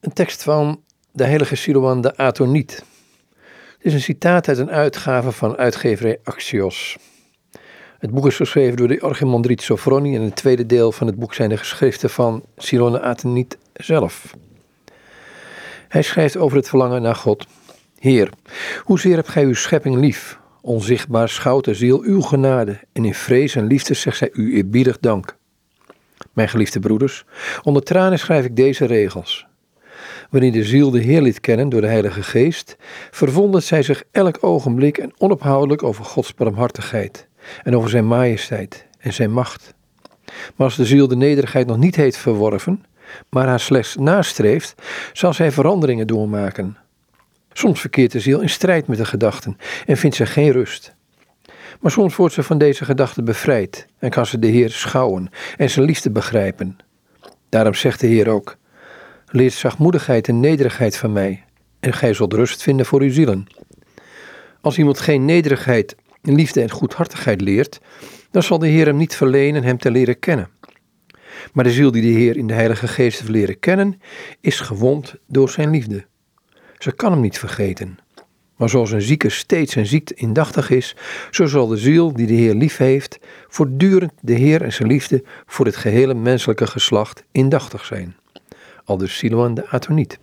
Een tekst van de heilige Siloan de Atoniet. Het is een citaat uit een uitgave van uitgeverij Axios. Het boek is geschreven door de Archimandriet Sophroni en het tweede deel van het boek zijn de geschriften van Siloan de Atoniet zelf. Hij schrijft over het verlangen naar God. Heer, hoezeer hebt gij uw schepping lief? Onzichtbaar schouwt de ziel uw genade en in vrees en liefde zegt zij u eerbiedig dank. Mijn geliefde broeders, onder tranen schrijf ik deze regels. Wanneer de ziel de Heer liet kennen door de Heilige Geest, verwondert zij zich elk ogenblik en onophoudelijk over Gods barmhartigheid en over zijn majesteit en zijn macht. Maar als de ziel de nederigheid nog niet heeft verworven, maar haar slechts nastreeft, zal zij veranderingen doormaken. Soms verkeert de ziel in strijd met de gedachten en vindt ze geen rust. Maar soms wordt ze van deze gedachten bevrijd en kan ze de Heer schouwen en zijn liefde begrijpen. Daarom zegt de Heer ook: Leert zachtmoedigheid en nederigheid van mij, en gij zult rust vinden voor uw zielen. Als iemand geen nederigheid, liefde en goedhartigheid leert, dan zal de Heer hem niet verlenen hem te leren kennen. Maar de ziel die de Heer in de Heilige Geest heeft leren kennen, is gewond door zijn liefde. Ze kan hem niet vergeten. Maar zoals een zieke steeds zijn ziekte indachtig is, zo zal de ziel die de Heer lief heeft, voortdurend de Heer en zijn liefde voor het gehele menselijke geslacht indachtig zijn. Aldus Siloan de Atoniet.